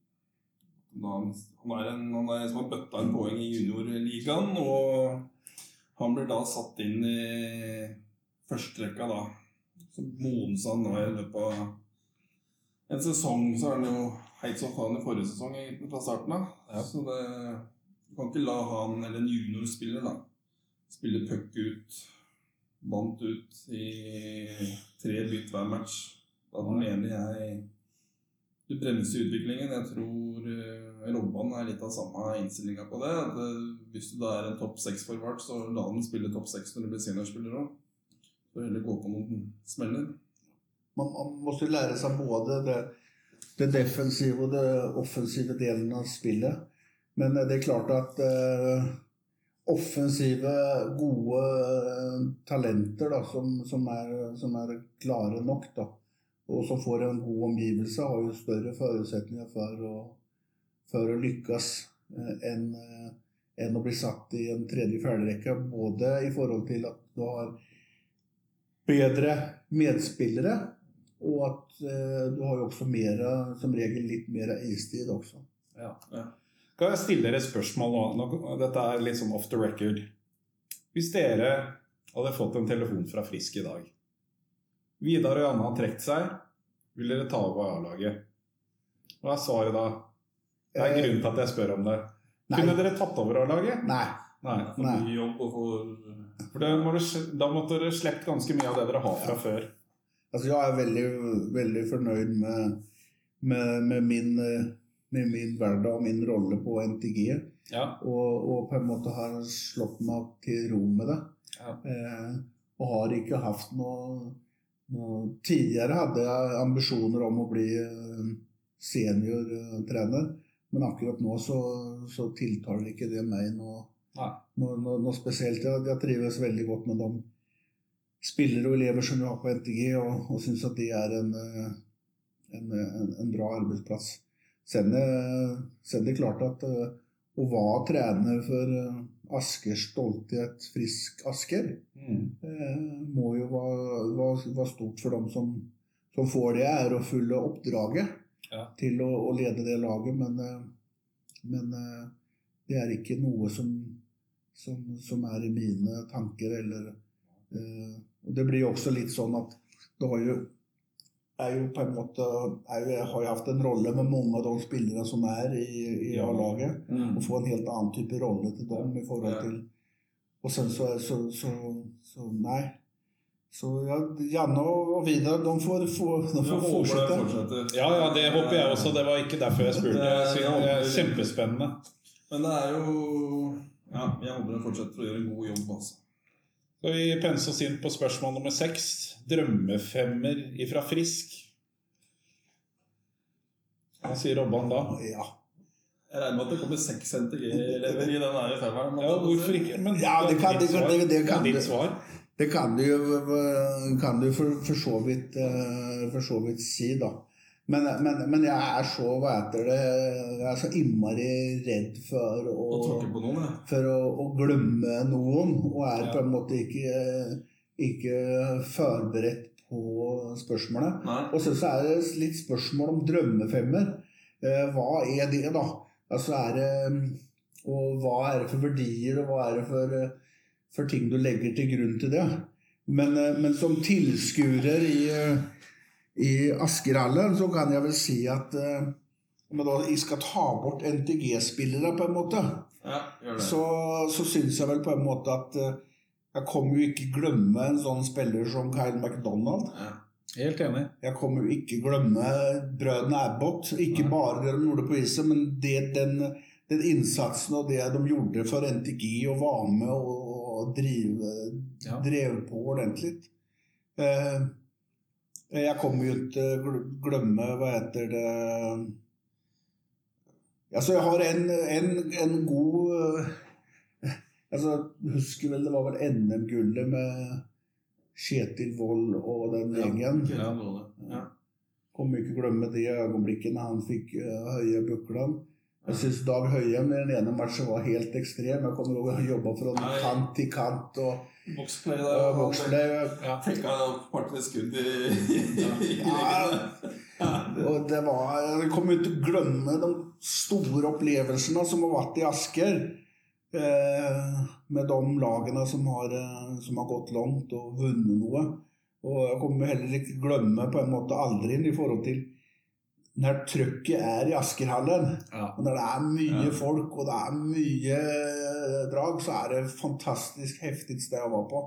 Speaker 3: Han er en han er, som har bøtta en poeng i juniorligaen, og han blir da satt inn i førsterekka, da. Så modnes han nå i løpet av en sesong. Så er han jo heit som faen i forrige sesong, egentlig, fra starten av.
Speaker 1: Ja.
Speaker 3: Så det Du kan ikke la han, eller en juniorspiller, da, spille puck ut, vant ut i tre bytt hver match. Da mener jeg du bremser utviklingen. Jeg tror uh, Robban er litt av samme innstillinga på det. At eh, Hvis du da er en topp seks-forvart, så la den spille topp seks når du blir seniorspiller òg. Så heller gå på noen smeller.
Speaker 2: Man, man måste lære seg både det, det defensive og det offensive delen av spillet. Men det er klart at eh, offensive, gode eh, talenter da, som, som, er, som er klare nok, da, og som får en god omgivelse, har jo større forutsetninger for å, for å lykkes eh, enn eh, enn å bli satt i en tredje fjerderekke. Både i forhold til at du har bedre medspillere, og at eh, du har jo også mer, som regel litt mer istid også.
Speaker 1: Ja.
Speaker 3: Ja.
Speaker 1: Kan jeg stille dere et spørsmål nå? Dette er litt sånn off the record. Hvis dere hadde fått en telefon fra Frisk i dag Vidar og Janne har trukket seg. Vil dere ta over A-laget? Hva er svaret da? Det er grunnen til at jeg spør om det.
Speaker 2: Nei.
Speaker 1: Kunne dere tatt over A-laget?
Speaker 2: Nei.
Speaker 1: Nei.
Speaker 2: Nei.
Speaker 3: for
Speaker 1: For må du, da måtte dere sluppet ganske mye av det dere har fra før.
Speaker 2: Altså, jeg er veldig, veldig fornøyd med, med, med, min, med min hverdag og min rolle på NTG.
Speaker 1: Ja.
Speaker 2: Og, og på en måte har slått meg til ro med det.
Speaker 1: Ja.
Speaker 2: Eh, og har ikke hatt noe Tidligere hadde jeg ambisjoner om å bli eh, seniortrener, men akkurat nå så, så tiltaler ikke det meg noe, noe, noe, noe spesielt. Jeg, jeg trives veldig godt med de spillere og elever som vi har på NTG, og, og syns at det er en, eh, en, en, en bra arbeidsplass. Selv om det er klart at å være trener for eh, Askers stolthet Frisk Asker,
Speaker 1: Mm.
Speaker 2: eh, må jo være, være, være stort for dem som, som får det ærefulle oppdraget
Speaker 1: Ja.
Speaker 2: til å, å lede det laget. Men, eh, men eh, det er ikke noe som, som, som er i mine tanker. Eller, eh, og det blir jo også litt sånn at det har jo er jo på en måte er jo, Jeg har jo hatt en rolle med mange av de spillere som er i, i A-laget.
Speaker 3: Mm.
Speaker 2: Å få en helt annen type rolle til dem i forhold til Og sen så, er- så, så, så Nei. Så ja, Janne og Vidar, de får, få, de får
Speaker 3: håper
Speaker 2: fortsette.
Speaker 1: Ja, ja, det håper jeg også. Det var ikke derfor jeg spurte. Det er kjempespennende.
Speaker 3: Men det er jo Ja, jeg håper den fortsetter å gjøre en god jobb, altså.
Speaker 1: Skal vi pense oss inn på spørsmål nummer seks? Drømmefemmer ifra Frisk. Hva sier Robban da?
Speaker 2: Ja.
Speaker 3: Jeg regner med at det kommer seks NTG-elever i den her femmeren.
Speaker 1: Ja, hvorfor ikke? Men
Speaker 2: Ja, det kan- det kan- det- det kan du.
Speaker 1: svar.
Speaker 2: Det kan du jo, kan du for, for, så vidt, eh, for så vidt si, da. Men, men, men jeg er så hva heter det, jeg er så innmari redd for å,
Speaker 3: Å tråkke på noen, ja.
Speaker 2: for å, å glemme noen, og er
Speaker 1: Ja.
Speaker 2: på en måte ikke, ikke forberedt på spørsmålet.
Speaker 3: Nei.
Speaker 2: Og så så er det litt spørsmål om drømmefemmer. Eh, hva er det, da? Altså er det Og hva er det for verdier, og hva er det for, for ting du legger til grunn til det? Men, eh, men som tilskuer i, eh, i Askerhallen så kan jeg vel si at eh, om jeg da skal ta bort NTG-spillere, på en måte,
Speaker 3: Ja,
Speaker 2: så, så syns jeg vel på en måte at eh, jeg kommer jo ikke glemme en sånn spiller som Kyle McDonald.
Speaker 3: Ja.
Speaker 1: Helt enig.
Speaker 2: Jeg kommer jo ikke glemme brødrene Abbott. Ikke
Speaker 3: Nei.
Speaker 2: bare det de gjorde på isen, men det, den, den innsatsen og det de gjorde for NTG og var med og, og drive,
Speaker 1: Ja.
Speaker 2: drev på ordentlig. Eh, jeg kommer jo ikke til å glemme Hva heter det Altså, jeg har en, en, en god eh, altså, Husker vel det var vel NM-gullet med Kjetil Wold og den gjengen.
Speaker 3: Ja, kommer ikke til Ja.
Speaker 2: Kommer ikke glemme de øyeblikkene han fikk uh, Høie Bukland. Jeg syns Dag Høie med den ene matchen var helt ekstrem. Jeg kommer over og jobba fra kant til kant og
Speaker 3: Boxplay da
Speaker 2: boksplay.
Speaker 1: Ja.
Speaker 3: Tenka et par-tre skudd i, i, i
Speaker 2: Ja. Og det var Jeg kommer ikke til å glemme de store opplevelsene som har vært i Asker. Eh, med de lagene som har, eh, som har gått langt og vunnet noe. Og jeg kommer heller ikke glemme på en måte aldri i forhold til når trøkket er i Askerhallen.
Speaker 1: Ja.
Speaker 2: Og når det er mye
Speaker 3: Ja.
Speaker 2: folk og det er mye eh, drag, så er det et fantastisk heftig sted å være på.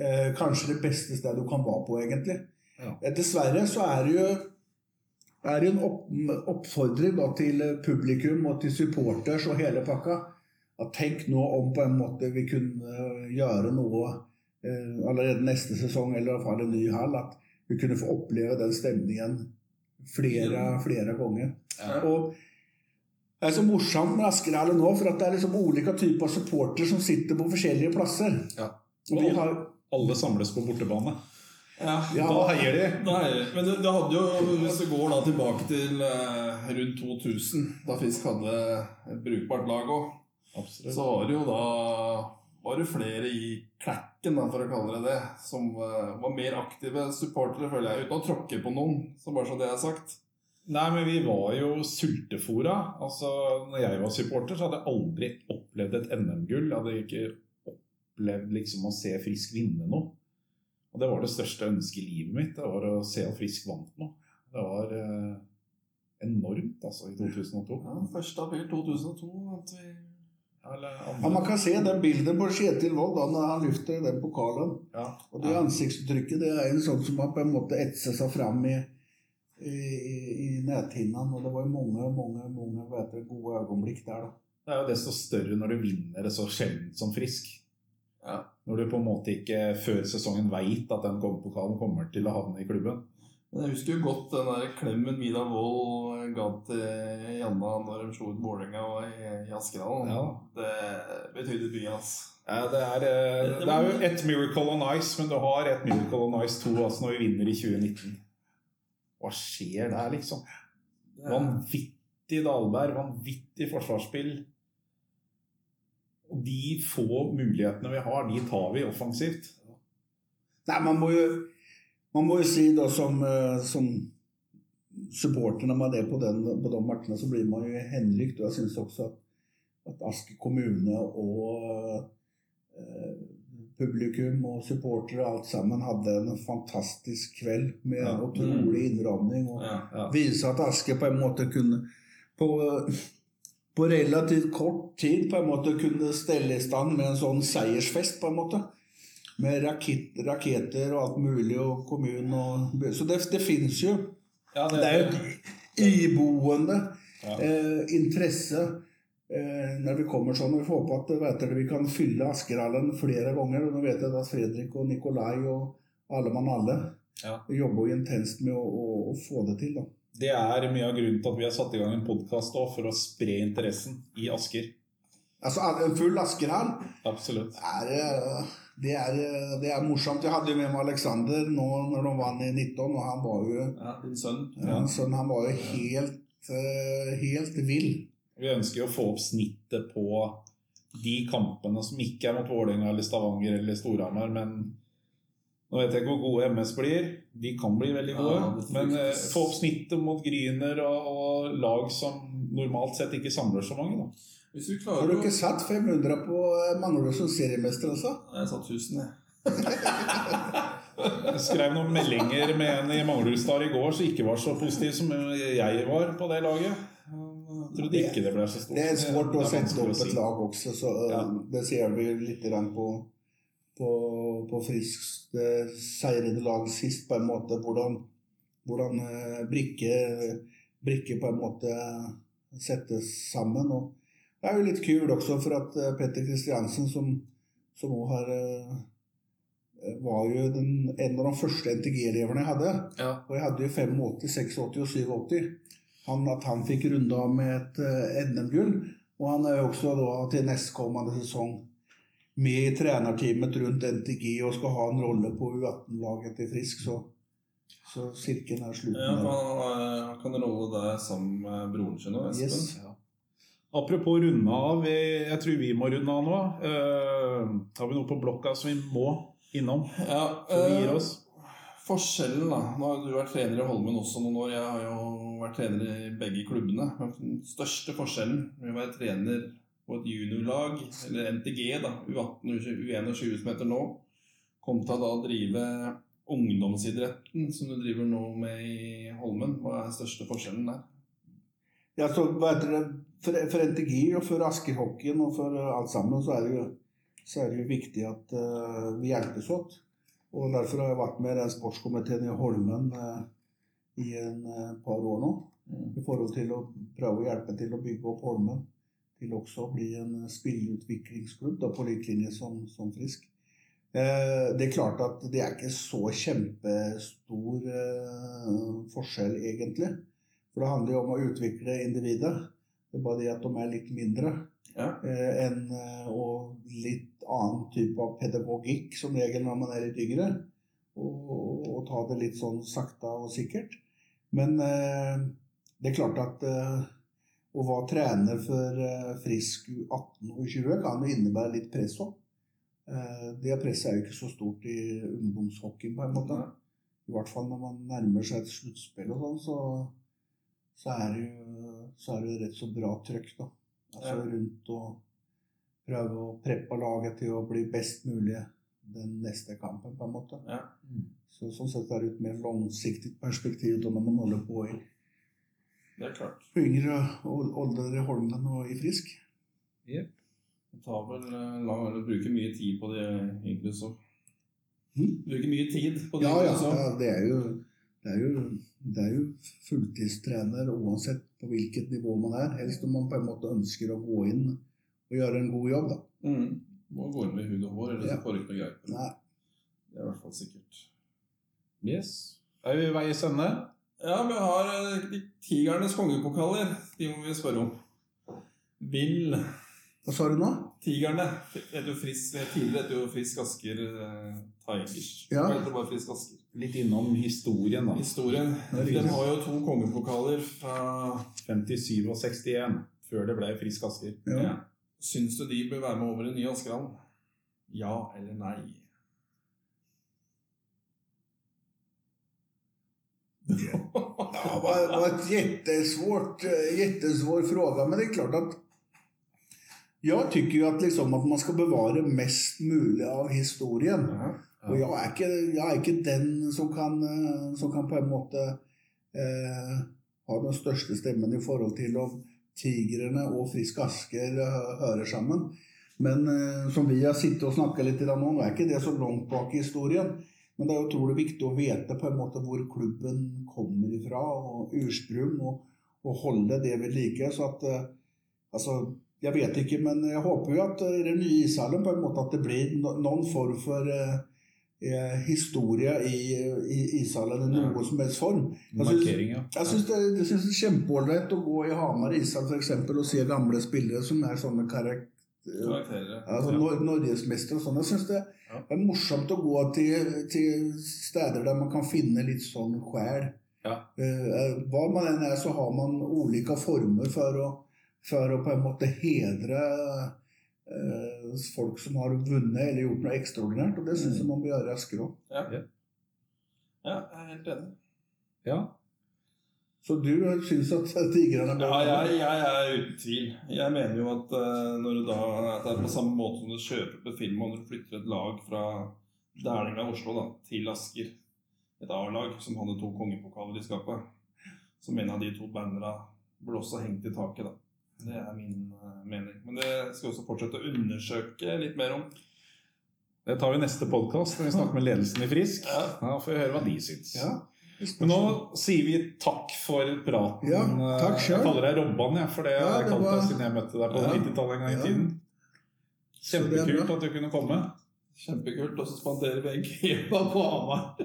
Speaker 2: Eh, kanskje det beste stedet du kan være på, egentlig.
Speaker 1: Ja.
Speaker 2: Eh, dessverre så er det jo er det en opp, oppfordring da, til publikum og til supporters og hele pakka. At tenk nå om på en måte vi kunne eh, gjøre noe eh, allerede neste sesong, eller iallfall en ny hall. At vi kunne få oppleve den stemningen flere, flere ganger.
Speaker 1: Ja.
Speaker 2: Og det er så morsomt med Askerhallen nå, for at det er liksom ulike typer supportere som sitter på forskjellige plasser.
Speaker 1: Ja.
Speaker 2: Og vi har
Speaker 1: Alle samles på bortebane.
Speaker 3: Ja.
Speaker 2: Ja.
Speaker 1: Da heier de.
Speaker 3: Nei, men det, det hadde jo, hvis du går da tilbake til eh, rundt 2000, da Fisk hadde et brukbart lag òg, så var det jo da var det flere i klekken, da, for å kalle det det, som eh, var mer aktive supportere, føler jeg, uten å tråkke på noen, så bare så det er sagt.
Speaker 1: Nei, men vi var jo sultefora. Altså, når jeg var supporter, så hadde jeg aldri opplevd et NM-gull. Jeg hadde ikke opplevd liksom å se Frisk vinne noe. Og det var det største ønsket i livet mitt. Det var å se at Frisk vant noe. Det var eh, enormt, altså, i 2002.
Speaker 3: Ja, 1. april 2002 at vi
Speaker 2: ja. Man kan se det bildet på Kjetil Wold da når han løfter den pokalen.
Speaker 1: Ja.
Speaker 2: Og det ansiktsuttrykket det er en sånn som har på en måte etset seg fram i, i, i netthinnene. Og det var mange, mange, mange hva gode øyeblikk der, da.
Speaker 1: Det er jo desto større når du vinner det så sjeldent som Frisk.
Speaker 3: Ja.
Speaker 1: Når du på en måte ikke før sesongen veit at den pokalen kommer til å havne i klubben.
Speaker 3: Men jeg husker jo godt den der klemmen Vidar Wold ga til Janna når de slo ut Vålerenga i, Askerhallen.
Speaker 1: Ja.
Speaker 3: Det betydde mye, ass.
Speaker 1: Ja, det, er, eh, det er jo et Miracle on Ice, men du har et Miracle on Ice 2 altså når vi vinner i 2019. Hva skjer der, liksom? Vanvittig Dalberg, vanvittig forsvarsspill. Og de få mulighetene vi har, de tar vi offensivt.
Speaker 2: Nei, man må jo, man må jo si da som, eh, som supporter når man er på, den, på de matchene, så blir man jo henrykt. Og jeg syns også at, at Asker kommune og eh, publikum og supportere alt sammen hadde en fantastisk kveld med
Speaker 1: Ja.
Speaker 2: utrolig innramning. og
Speaker 3: Ja.
Speaker 1: Ja.
Speaker 2: vise at Aske på en måte kunne på, på relativt kort tid på en måte kunne stelle i stand med en sånn seiersfest, på en måte. Med rakett, raketter og alt mulig, og kommunen og Så det, det fins jo.
Speaker 1: Ja,
Speaker 2: Det er jo et iboende eh, interesse når vi kommer sånn. Vi får håpe at du, vi kan fylle Askerhallen flere ganger. og Nå vet jeg at Fredrik og Nikolai og alle mann alle
Speaker 1: Ja.
Speaker 2: jobber jo intenst med å, å, å få det til. da.
Speaker 1: Det er mye av grunnen til at vi har satt i gang en podkast for å spre interessen i Asker.
Speaker 2: Altså, En full Askerhall
Speaker 1: Absolutt.
Speaker 2: er, eh, det er, eh, det er morsomt. Jeg hadde jo med meg Alexander nå når de vant i 19, og han var jo
Speaker 3: ja, din sønn.
Speaker 2: ja. sønn, han var jo helt, eh, helt vill.
Speaker 1: Vi ønsker jo å få opp snittet på de kampene som ikke er mot Vålerenga eller Stavanger eller Storhamar, men nå vet jeg ikke hvor gode MS blir. De kan bli veldig gode.
Speaker 3: Ja,
Speaker 1: men eh, få opp snittet mot Gryner og, og lag som normalt sett ikke samler så mange. Da.
Speaker 3: Hvis vi
Speaker 2: Har du
Speaker 3: å
Speaker 2: ikke satt 500 på eh, Manglerud som seriemester,
Speaker 3: også? Jeg satt 1000, jeg.
Speaker 1: Jeg skrev noen meldinger med en i Manglerudstad i går som ikke var så positiv som jeg var på det laget. Jeg det, ikke det ble så stort.
Speaker 2: Det er svårt å sette opp
Speaker 1: si.
Speaker 2: et lag også, så
Speaker 1: Ja.
Speaker 2: det ser vi litt på, på, på Frisks seirede lag sist, på en måte. Hvordan, hvordan eh, brikker brikke på en måte settes sammen. Og det er jo litt kult også for at eh, Petter Kristiansen, som, som også har eh, var jo den, en av de første NTG-eleverne jeg hadde.
Speaker 3: Ja.
Speaker 2: Og jeg hadde jo 85, 86 og 87. Han, at han fikk runde av med et eh, NM-gull. Og han er jo også da til nestkommende sesong med i trenerteamet rundt NTG og skal ha en rolle på U18-laget til Frisk. Så, så sirkelen er slutten.
Speaker 3: Ja, han, han kan rolle der sammen med broren sin og Espen.
Speaker 2: Yes.
Speaker 1: Ja. Apropos runde av, jeg tror vi må runde av nå. Uh, har vi noe på blokka som vi må innom
Speaker 3: Ja,
Speaker 1: uh, vi gir
Speaker 3: eh,
Speaker 1: oss?
Speaker 3: Forskjellen, da. Nå har du vært trener i Holmen også noen år. Jeg har jo vært trener i begge klubbene. Den største forskjellen med å være trener på et juniorlag, eller NTG, da, U18 U21 som heter nå, kontra da å drive ungdomsidretten, som du driver nå med i Holmen. Hva er den største forskjellen der?
Speaker 2: Ja, så, for, for NTG og for Asker-hockeyen og for alt sammen, så er det jo, så er det jo viktig at uh, vi hjelpes åt. Og derfor har jeg vært med i den sportskomiteen i Holmen eh, i en eh, par år nå. I forhold til å prøve å hjelpe til å bygge opp Holmen til også å bli en spilleutviklingsklubb da, på lik linje som, som Frisk. Eh, det er klart at det er ikke så kjempestor eh, forskjell, egentlig. For det handler jo om å utvikle individet. Det er bare det at de er litt mindre.
Speaker 3: Ja.
Speaker 2: Eh, enn, eh, og litt annen type av pedagogikk som regel når man er litt yngre. Og, og ta det litt sånn sakte og sikkert. Men eh, det er klart at eh, å være trener for eh, Frisk U18 og 20 kan jo innebære litt press òg. Eh, det presset er jo ikke så stort i ungdomshockeyen, på en måte. I hvert fall når man nærmer seg et sluttspill og sånn, så, så, er det jo, så er det rett så bra trøkk, da. Altså
Speaker 3: Ja.
Speaker 2: rundt og prøve å preppe laget til å bli best mulig den neste kampen, på en måte.
Speaker 3: Ja.
Speaker 2: Så sånn sett er det et mer langsiktig perspektiv da når man holder på i
Speaker 3: Det er klart.
Speaker 2: på yngre alder i Holmen og i Frisk.
Speaker 3: Det tar vel eh, lang eller bruker mye tid på det yngre så.
Speaker 2: Mhm.
Speaker 3: Bruker mye tid på det
Speaker 2: Ja, ja,
Speaker 3: yngre så.
Speaker 2: ja det, er jo, det, er jo, det er jo fulltidstrener uansett på hvilket nivå man er. Helst om man på en måte ønsker å gå inn og gjøre en god jobb, da.
Speaker 3: Mm. Må gå inn med hud og hår, ellers
Speaker 2: Ja.
Speaker 3: så får du ikke noe greit.
Speaker 2: Nei.
Speaker 3: Det er i hvert fall sikkert.
Speaker 1: Yes. Er vi ved veis ende?
Speaker 3: Ja, vi har eh, de tigernes kongepokaler. De må vi spørre om. Vil
Speaker 2: Hva sa du nå?
Speaker 3: tigerne heter jo Frisk, Tidligere het jo Frisk Asker eh, Tigers.
Speaker 2: Ja.
Speaker 3: Nå heter det bare Frisk Asker.
Speaker 1: Litt innom historien, da.
Speaker 3: Historien. Den har jo to kongepokaler fra
Speaker 1: 57 og 61, før det ble Frisk Asker.
Speaker 2: Ja.
Speaker 3: ja. Syns du de bør være med over i nye Askerhallen? Ja eller nei?
Speaker 2: Ja, det var, var jettesvårt jättesvårt, eh, jättesvår fråga, men det er klart at jeg tycker ju att, liksom, at man skal bevare mest mulig av historien.
Speaker 3: Ja.
Speaker 2: Og jeg er ikke, jeg er ikke den som kan, eh, som kan på en måte eh, ha den største stemmen i forhold til om Tigrene og Frisk Asker eh, hører sammen. Men eh, som vi har sittet og snakket litt dag nå, er ikke det så langt bak i historien. Men det er utrolig viktig å vite på en måte hvor klubben kommer ifra, og ursprung, og, og holde det ved like. Så at eh, Altså, jeg vet ikke, men jeg håper jo at eh, i den nye ishallen på en måte at det blir noen form for eh, eh, historie i, i ishallen i noen som helst form. Jeg. Syns det, jeg det er kjempeålreit å gå i Hamar ishall eksempel, og se gamle spillere som er sånne karak
Speaker 3: Karakterer.
Speaker 2: altså, og sånn. Jeg syns det er morsomt å gå til, til steder der man kan finne litt sånn sjel.
Speaker 1: Ja.
Speaker 2: Uh, hva man enn er, så har man ulike former for å, for å på en måte hedre folk som har vunnet eller gjort noe ekstraordinært, og det syns jeg man bør gjøre raskere Asker òg.
Speaker 3: Ja. ja, jeg er helt enig.
Speaker 1: ja.
Speaker 2: Så du syns at Tigrene bør
Speaker 3: Ja, jeg, jeg er uten tvil. Jeg mener jo at eh, når du da at det er på samme måte som du kjøper et film og du flytter et lag fra Dælinga Oslo da, til Asker, et A-lag som hadde to kongepokaler i skapet, som en av de to bannera burde også hengt i taket. da. Det er min eh, mening. Men det skal vi også fortsette å undersøke litt mer om.
Speaker 1: Det tar vi i neste podkast når vi snakker med ledelsen i Frisk.
Speaker 3: Ja.
Speaker 1: Da får vi høre hva de syns.
Speaker 2: Ja.
Speaker 1: Men nå sier vi takk for praten.
Speaker 2: Ja, takk selv.
Speaker 1: Jeg kaller deg Robban, jeg, for det
Speaker 2: Ja,
Speaker 1: jeg
Speaker 2: det
Speaker 1: kalt
Speaker 2: var-
Speaker 1: siden jeg møtte deg på
Speaker 3: Ja.
Speaker 1: 90-tallet en gang i
Speaker 2: Ja.
Speaker 1: tiden. Kjempekult at du kunne komme.
Speaker 3: Kjempekult. Og så spanderer vi en kebab på Hamar.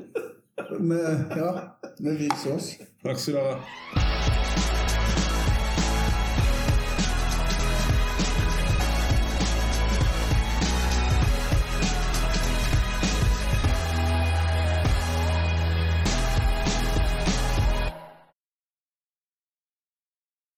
Speaker 2: Med, ja, med viser oss
Speaker 1: Takk skal du ha.